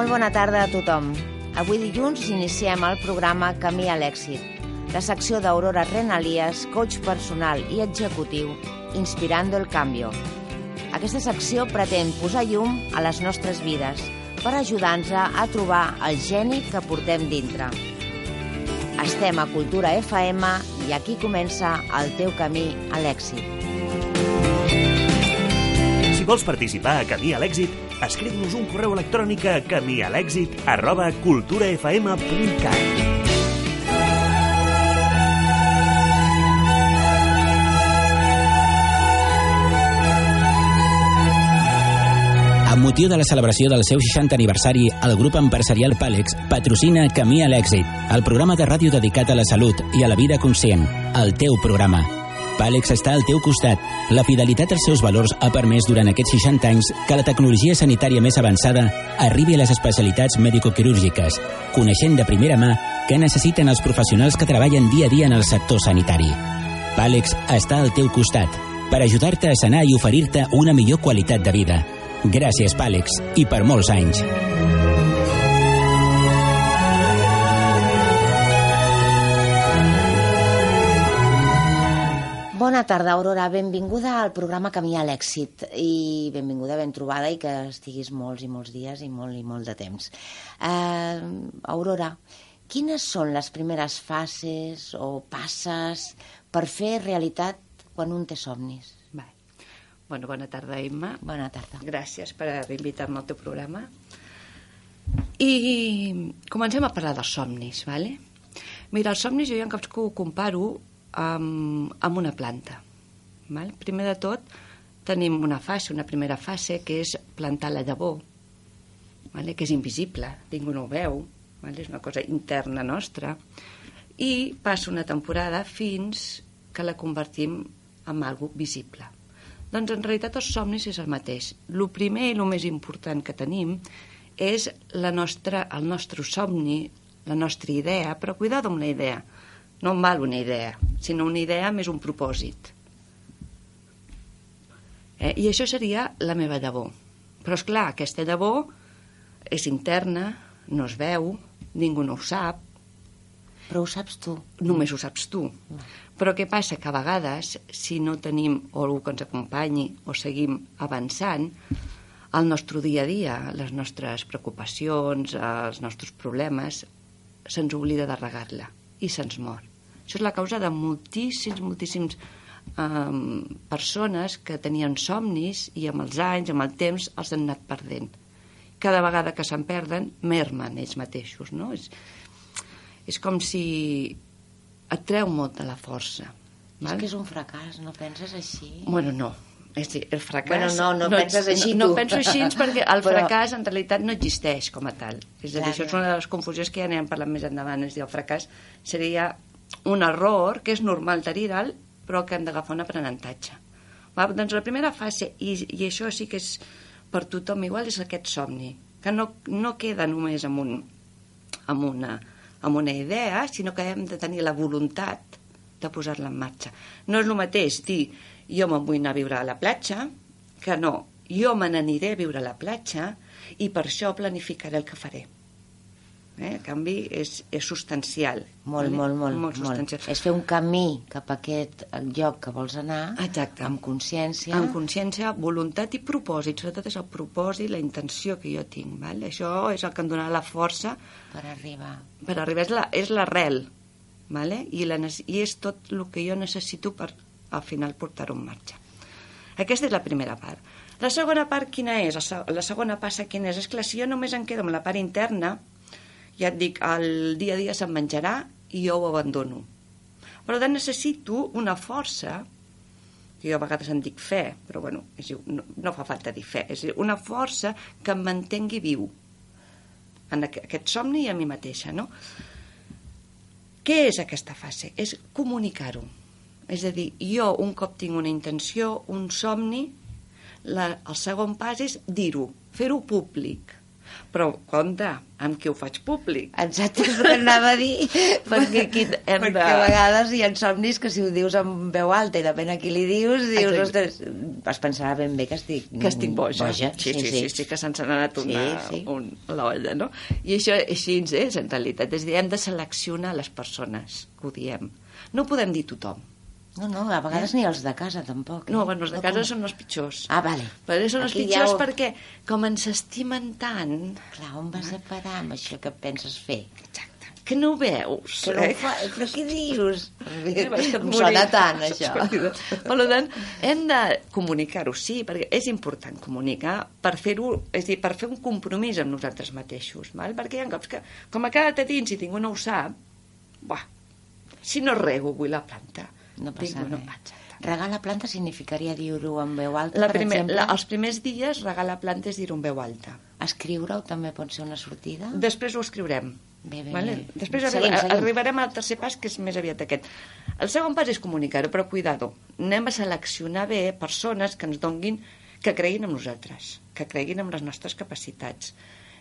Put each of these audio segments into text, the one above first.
Molt bona tarda a tothom. Avui dilluns iniciem el programa Camí a l'èxit, la secció d'Aurora Renalies, coach personal i executiu, Inspirando el Cambio. Aquesta secció pretén posar llum a les nostres vides per ajudar-nos a trobar el geni que portem dintre. Estem a Cultura FM i aquí comença el teu camí a l'èxit. Si vols participar a Camí a l'èxit, escriu-nos un correu electrònic a camialèxit arroba culturafm.cat. Amb motiu de la celebració del seu 60 aniversari, el grup empresarial Pàlex patrocina Camí a l'èxit, el programa de ràdio dedicat a la salut i a la vida conscient, el teu programa. Pàlex està al teu costat. La fidelitat als seus valors ha permès durant aquests 60 anys que la tecnologia sanitària més avançada arribi a les especialitats mèdico-quirúrgiques, coneixent de primera mà què necessiten els professionals que treballen dia a dia en el sector sanitari. Pàlex està al teu costat per ajudar-te a sanar i oferir-te una millor qualitat de vida. Gràcies, Pàlex, i per molts anys. Bona tarda, Aurora. Benvinguda al programa Camí a l'èxit i benvinguda, ben trobada i que estiguis molts i molts dies i molt i molt de temps. Uh, Aurora, quines són les primeres fases o passes per fer realitat quan un té somnis? Vale. Bueno, bona tarda, Imma. Bona tarda. Gràcies per invitar-me al teu programa. I comencem a parlar dels somnis, ¿vale? Mira, els somnis jo ja en caps que ho comparo amb, amb una planta. ¿vale? Primer de tot, tenim una fase, una primera fase, que és plantar la llavor, ¿vale? que és invisible, ningú no ho veu, ¿vale? és una cosa interna nostra, i passa una temporada fins que la convertim en algo visible. Doncs en realitat els somnis és el mateix. El primer i el més important que tenim és la nostra, el nostre somni, la nostra idea, però cuidado amb la idea. No em val una idea, sinó una idea més un propòsit. Eh? I això seria la meva llavor. Però, és clar, aquesta llavor és interna, no es veu, ningú no ho sap, Però ho saps tu. només ho saps tu. Però què passa? Que a vegades, si no tenim o algú que ens acompanyi o seguim avançant, el nostre dia a dia, les nostres preocupacions, els nostres problemes, se'ns oblida de regar-la i se'ns mor. Això és la causa de moltíssims, moltíssims um, persones que tenien somnis i amb els anys, amb el temps, els han anat perdent. Cada vegada que se'n perden, mermen ells mateixos, no? És, és com si et treu molt de la força. És que és un fracàs, no penses així? Bueno, no. És dir, el fracàs... Bueno, no, no penses així, no, tu. no penso així perquè el Però- fracàs en realitat no existeix com a tal. És a dir, això és una de les confusions que ja n'hem parlat més endavant. És dir, el fracàs seria un error que és normal tenir-el, però que hem d'agafar un aprenentatge. Va, doncs la primera fase, i, i això sí que és per tothom igual, és aquest somni, que no, no queda només amb, un, amb, una, amb una idea, sinó que hem de tenir la voluntat de posar-la en marxa. No és el mateix dir jo me'n vull anar a viure a la platja, que no, jo me n'aniré a viure a la platja i per això planificaré el que faré. Eh? En canvi, és, és substancial. Molt, vale? molt, molt, molt substancial. És fer un camí cap a aquest lloc que vols anar Exacte. amb consciència. Amb consciència, voluntat i propòsit. Sobretot és el propòsit, la intenció que jo tinc. Val? Això és el que em donarà la força per arribar. per arribar. És la- És l'arrel. Vale? I, la, I és tot el que jo necessito per al final portar-ho en marxa. Aquesta és la primera part. La segona part quina és? La se- La segona passa quina és? És clar, si jo només em quedo amb la part interna, ja et dic, el dia a dia se'n menjarà i jo ho abandono. Però de necessito una força, que jo a vegades en dic fe, però bueno, és, no, no fa falta dir fe, és una força que em mantengui viu en aqu aquest somni i a mi mateixa, no? Què és aquesta fase? És comunicar-ho. És a dir, jo un cop tinc una intenció, un somni, la, el segon pas és dir-ho, fer-ho públic. Però compte, amb qui ho faig públic. Exacte, és el que anava a dir. Perquè aquí hem Perquè a vegades hi ha somnis que si ho dius amb veu alta i depèn a qui li dius, dius, Exacte. ostres, es pensarà ben bé que estic, que estic boja. boja. Sí, sí, sí, sí, que se'ns ha anat una, Sí, sí. Un, l'olla, no? I això així és, en realitat. És dir, hem de seleccionar les persones que ho diem. No podem dir tothom. No, no, a vegades ni els de casa tampoc. Eh? No, bueno, els de casa com- són els pitjors. Ah, vale. Però són els Aquí pitjors ja ho- perquè, com ens estimen tant, Clar, on vas a parar amb això que penses fer? exacte, que no ho veus. Que no eh? ho fa... Però què dius? Sí, és que et Em sona tant, això. Per tant, hem de comunicar-ho, sí, perquè és important comunicar per fer-ho, és a dir, per fer un compromís amb nosaltres mateixos, val? perquè hi ha cops que, com ha quedat a dins i ningú no ho sap, buah, si no rego avui la planta, No passa res. exacte. Regar la planta significaria dir-ho en veu alta, La per primer, exemple? la, els primers dies regar la planta és dir-ho en veu alta. Escriure-ho també pot ser una sortida? Després ho escriurem. Bé, bé, vale? bé. Després Seguim, arri seguim. arribarem al tercer pas, que és més aviat aquest. El segon pas és comunicar-ho, però cuidado. Anem a seleccionar bé persones que ens donguin, que creguin en nosaltres, que creguin en les nostres capacitats,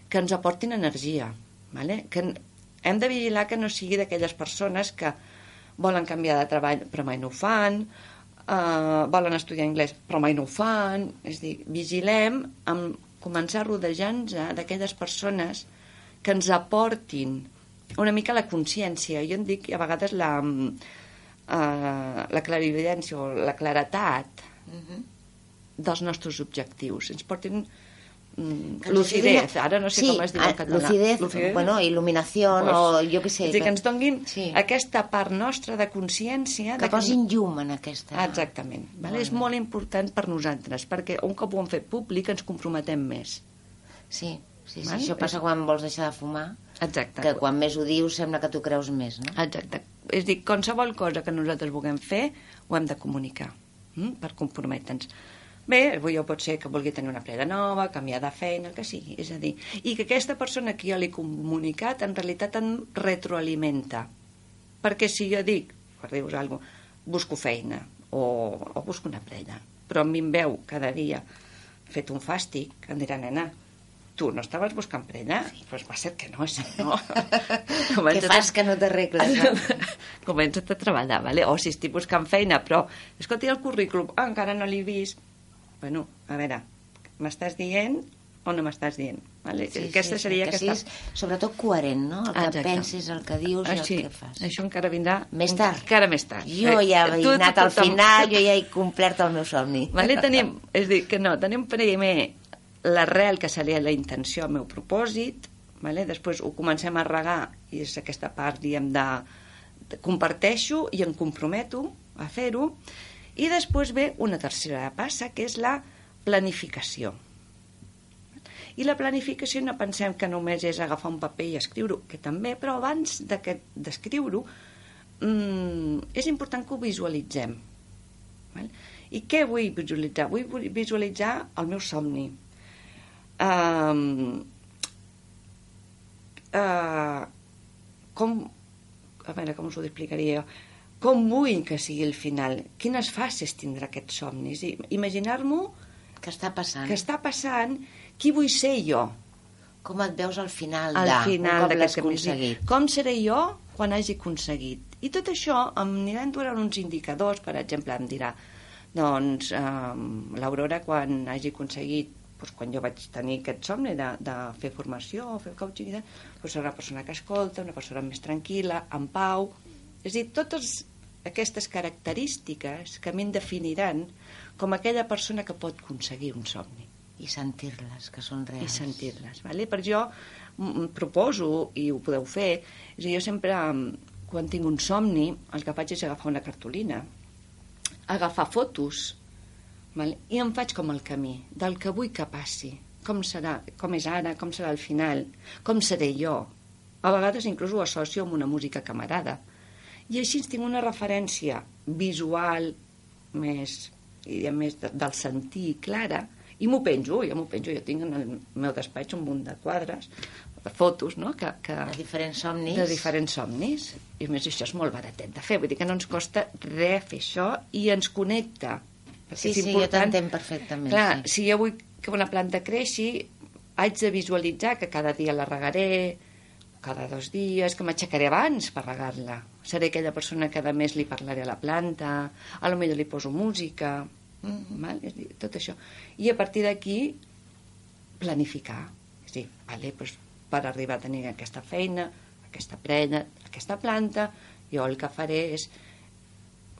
que ens aportin energia. Vale? Que hem de vigilar que no sigui d'aquelles persones que volen canviar de treball però mai no ho fan, uh, volen estudiar anglès però mai no ho fan. És dir, vigilem amb començar a rodejar-nos d'aquelles persones que ens aportin una mica la consciència. Jo en dic a vegades la, uh, la clarividència o la claretat Mhm. dels nostres objectius. Ens portin lucidez, siguin- ara no sé sí, com es diu en ah, català. Lucidez, bueno, il·luminació, Pues, o jo què sé. És dir, que ens donguin Sí. aquesta part nostra de consciència... Que de posin llum en aquesta... Ah, Exactament. Vale? Molt És molt important per nosaltres, perquè un cop ho hem fet públic ens comprometem més. Sí, sí, sí. Això passa quan vols deixar de fumar, Exacte. que quan més ho dius sembla que tu creus més, no? Exacte. És dir, qualsevol cosa que nosaltres vulguem fer ho hem de comunicar mm? per comprometre'ns. Bé, avui jo pot ser que vulgui tenir una preda nova, canviar de feina, el que sigui. És a dir, i que aquesta persona que jo li he comunicat en realitat em retroalimenta. Perquè si jo dic, per dir-vos alguna cosa, busco feina o, o busco una preda, però a mi em veu cada dia fet un fàstic, em dirà, nena, tu no estaves buscant preda? Doncs pues va ser que no, és que no. Què Comença a- fas que no t'arregles? No? comença't a treballar, vale? o si estic buscant feina, però, escolta, i el currículum, ah, encara no l'he vist. Bueno, a veure, m'estàs dient o no m'estàs dient? Vale? Sí, Aquesta sí, seria que aquesta... siguis, sobretot, coherent, no? El que Exacte. pensis, el que dius i Així, el que fas. això encara vindrà... Més tard. Encara més tard. Jo ja he tu- anat al tothom- final, jo ja he complert el meu somni. Vale, tenim, és dir, que no, tenim primer l'arrel que seria la intenció, el meu propòsit, vale? després ho comencem a regar i és aquesta part, diguem, de, de comparteixo i em comprometo a fer-ho i després ve una tercera passa que és la planificació. I la planificació no pensem que només és agafar un paper i escriure-ho, que també, però abans d'escriure-ho mm, és important que ho visualitzem. Val? I què vull visualitzar? Vull visualitzar el meu somni. Um, uh, com, a veure, com us ho explicaria jo? Com vull que sigui el final? Quines fases tindrà aquest somni? És a dir, Imaginar-m'ho Què està passant? que està passant, qui vull ser jo Com et veus al final al de, final cop l'has d'aquest camí? Com seré jo quan hagi aconseguit? I tot això em aniran donant uns indicadors, per exemple, em dirà, doncs, eh, l'Aurora, quan hagi aconseguit doncs, quan jo vaig tenir aquest somni de, de fer formació, fer coaching, doncs serà una persona que escolta, una persona més tranquil·la, en pau... És a dir, totes aquestes característiques que a mi em definiran com aquella persona que pot aconseguir un somni I sentir-les, que són i reals. sentir-les. Vale? Per jo proposo, i ho podeu fer, és dir, jo sempre, quan tinc un somni, el que faig és agafar una cartolina, agafar fotos, vale? i em faig com el camí, del que vull que passi, com serà, com és ara, com serà el final, com seré jo. A vegades inclús ho associo amb una música que m'agrada. I així tinc una referència visual més, i a més de, del sentir clara, i m'ho penjo, jo m'ho penjo, jo tinc en el meu despatx un munt de quadres, de fotos, no?, que, que, De diferents somnis. de diferents somnis. I a més això és molt baratet de fer, vull dir que no ens costa res fer això i ens connecta. Sí, és sí, jo t'entenc perfectament, Clar, sí. si jo vull que una planta creixi, haig de visualitzar que cada dia la regaré, cada dos dies, que m'aixecaré abans per regar-la. Seré aquella persona que a més li parlaré a la planta, a lo millor li poso música, mm -hmm. val? És dir, tot això. I a partir d'aquí planificar. És a dir, vale, doncs, per arribar a tenir aquesta feina, aquesta prenya, aquesta planta, jo el que faré és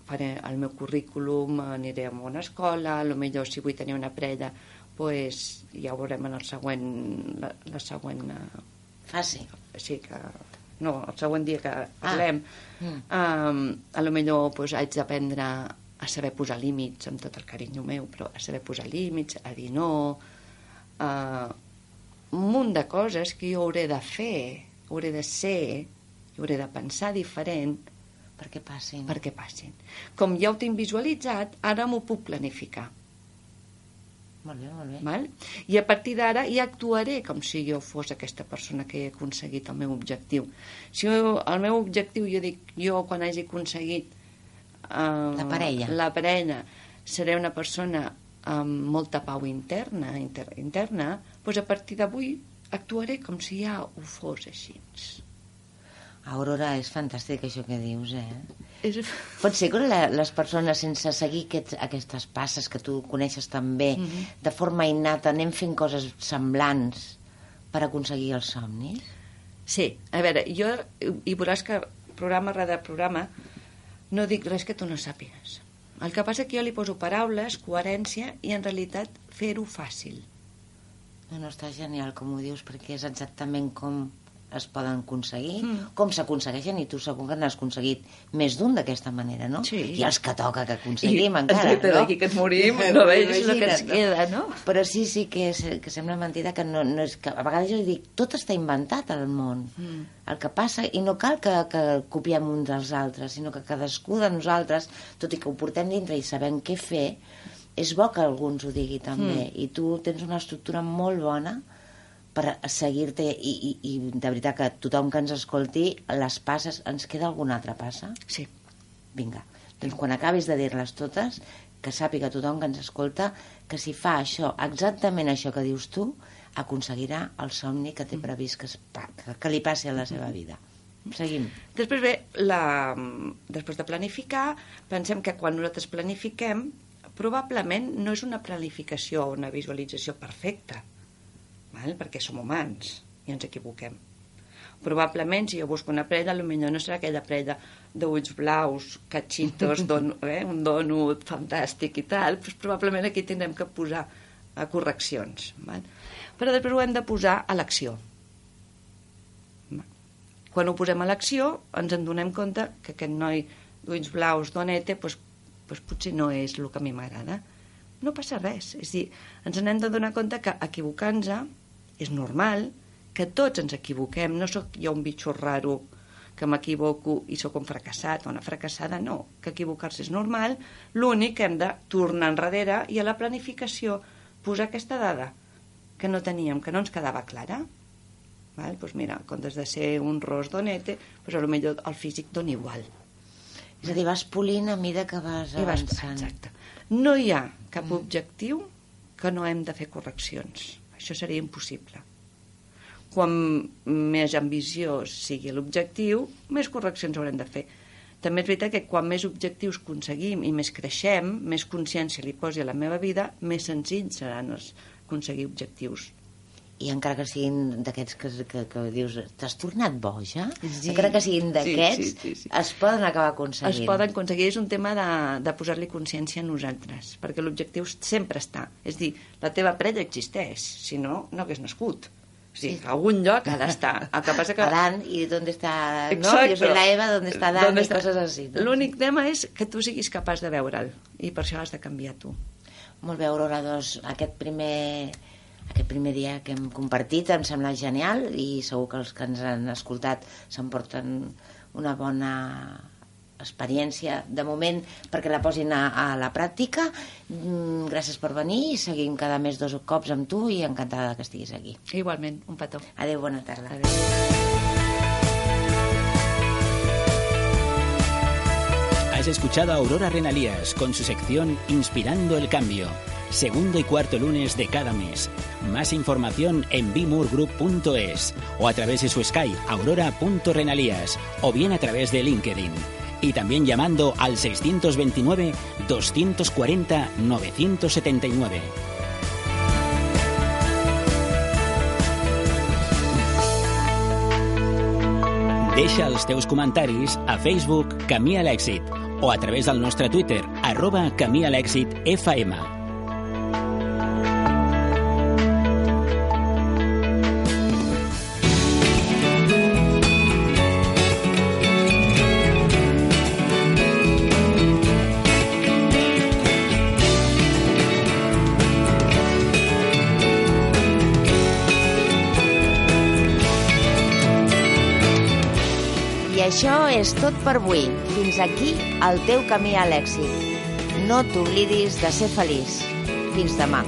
faré el meu currículum, aniré a una escola, a lo millor si vull tenir una prella, pues, ja ho veurem en el següent, la, la següent eh, Fase. sí, que, no, el següent dia que parlem, Mm. um, a lo millor pues, haig d'aprendre a saber posar límits amb tot el carinyo meu, però a saber posar límits, a dir no, uh, un munt de coses que jo hauré de fer, hauré de ser, i hauré de pensar diferent Perquè passin. perquè passin. Com ja ho tinc visualitzat, ara m'ho puc planificar. Molt bé, molt bé. Val? I a partir d'ara ja actuaré com si jo fos aquesta persona que he aconseguit el meu objectiu. Si jo, el meu objectiu, jo dic, jo quan hagi aconseguit eh, La parella. la parella seré una persona amb molta pau interna, inter, interna doncs a partir d'avui actuaré com si ja ho fos així. Aurora, és fantàstic això que dius, eh? És... Pot ser que la, les persones, sense seguir aquests, aquestes passes que tu coneixes tan bé, mm -hmm. de forma innata, anem fent coses semblants per aconseguir els somnis? Sí, a veure, jo, i veuràs que programa rere programa, no dic res que tu no sàpigues. El que passa que jo li poso paraules, coherència, i en realitat fer-ho fàcil. No, no, està genial, com ho dius, perquè és exactament com es poden aconseguir, Mm. com s'aconsegueixen, i tu segur que n'has aconseguit més d'un d'aquesta manera, no? Sí. I els que toca que aconseguim encara, exacte, no? d'aquí que ens morim, no veus el que ens queda, no? Però sí, sí que, és, que sembla mentida que no, no és que a vegades jo dic, tot està inventat al món. Mm. El que passa, i no cal que, que copiem uns dels altres, sinó que cadascú de nosaltres, tot i que ho portem dintre i sabem què fer, és bo que algú ens ho digui també. I tu tens una estructura molt bona per seguir-te i, i, i de veritat que tothom que ens escolti les passes, ens queda alguna altra passa? Sí. Vinga, doncs quan acabis de dir-les totes, que sàpiga tothom que ens escolta que si fa això, exactament això que dius tu, aconseguirà el somni que té previst que, es, que, li passi a la seva vida. Seguim. Després ve, la, després de planificar, pensem que quan nosaltres planifiquem, probablement no és una planificació o una visualització perfecta, val? perquè som humans i ens equivoquem. Probablement, si jo busco una prella, potser no serà aquella prella d'ulls blaus, cachitos, don, eh, un donut fantàstic i tal, doncs probablement aquí tindrem que posar eh, correccions. Val? Però després ho hem de posar a l'acció. Quan ho posem a l'acció, ens en donem compte que aquest noi d'ulls blaus, donete, doncs, doncs potser no és el que a mi m'agrada. No passa res. És dir, ens n'hem de donar compte que equivocar-nos és normal, que tots ens equivoquem, no sóc jo un bitxo raro que m'equivoco i sóc un fracassat o una fracassada, no, que equivocar-se és normal, l'únic que hem de tornar enrere i a la planificació posar aquesta dada que no teníem, que no ens quedava clara. Val? Pues mira, en comptes de ser un ros donete, pues a lo millor el físic dona igual. És a dir, vas polint a mida que vas I vas, avançant. exacte. No hi ha cap objectiu que no hem de fer correccions. Això seria impossible. Quan més ambiciós sigui l'objectiu, més correccions haurem de fer. També és veritat que quan més objectius aconseguim i més creixem, més consciència li posi a la meva vida, més senzills seran els aconseguir objectius. I encara que siguin d'aquests que, que, que dius, t'has tornat boja? Sí. Encara que siguin d'aquests, Sí, sí, sí, sí. es poden acabar aconseguint. Es poden aconseguir, és un tema de, de posar-li consciència a nosaltres, perquè l'objectiu sempre està. És dir, la teva prella existeix, si no, no hagués nascut. O sigui, Sí. a algun lloc ha d'estar. El que passa que... Adán, ¿y dónde está? ¿no? Exacte. Yo soy la Eva, ¿dónde está Adán? ¿Dónde I coses així. No? L'únic tema és que tu siguis capaç de veure'l, i per això has de canviar tu. Molt bé, Aurora, doncs aquest primer, aquest primer dia que hem compartit em sembla genial i segur que els que ens han escoltat s'emporten una bona experiència de moment perquè la posin a, a la pràctica mm, gràcies per venir i seguim cada mes dos cops amb tu i encantada que estiguis aquí Igualment, un petó. adeu, bona tarda Adéu. Has escuchado a Aurora Renalías con su sección Inspirando el Cambio. Segundo y cuarto lunes de cada mes. Más información en bimurgroup.es o a través de su Sky aurora.renalías o bien a través de LinkedIn. Y también llamando al 629 240 979. Deixa els teus comentaris a Facebook Camí a o a través del nostre Twitter arroba Camí a. és tot per avui. Fins aquí el teu camí a l'èxit. No t'oblidis de ser feliç. Fins demà.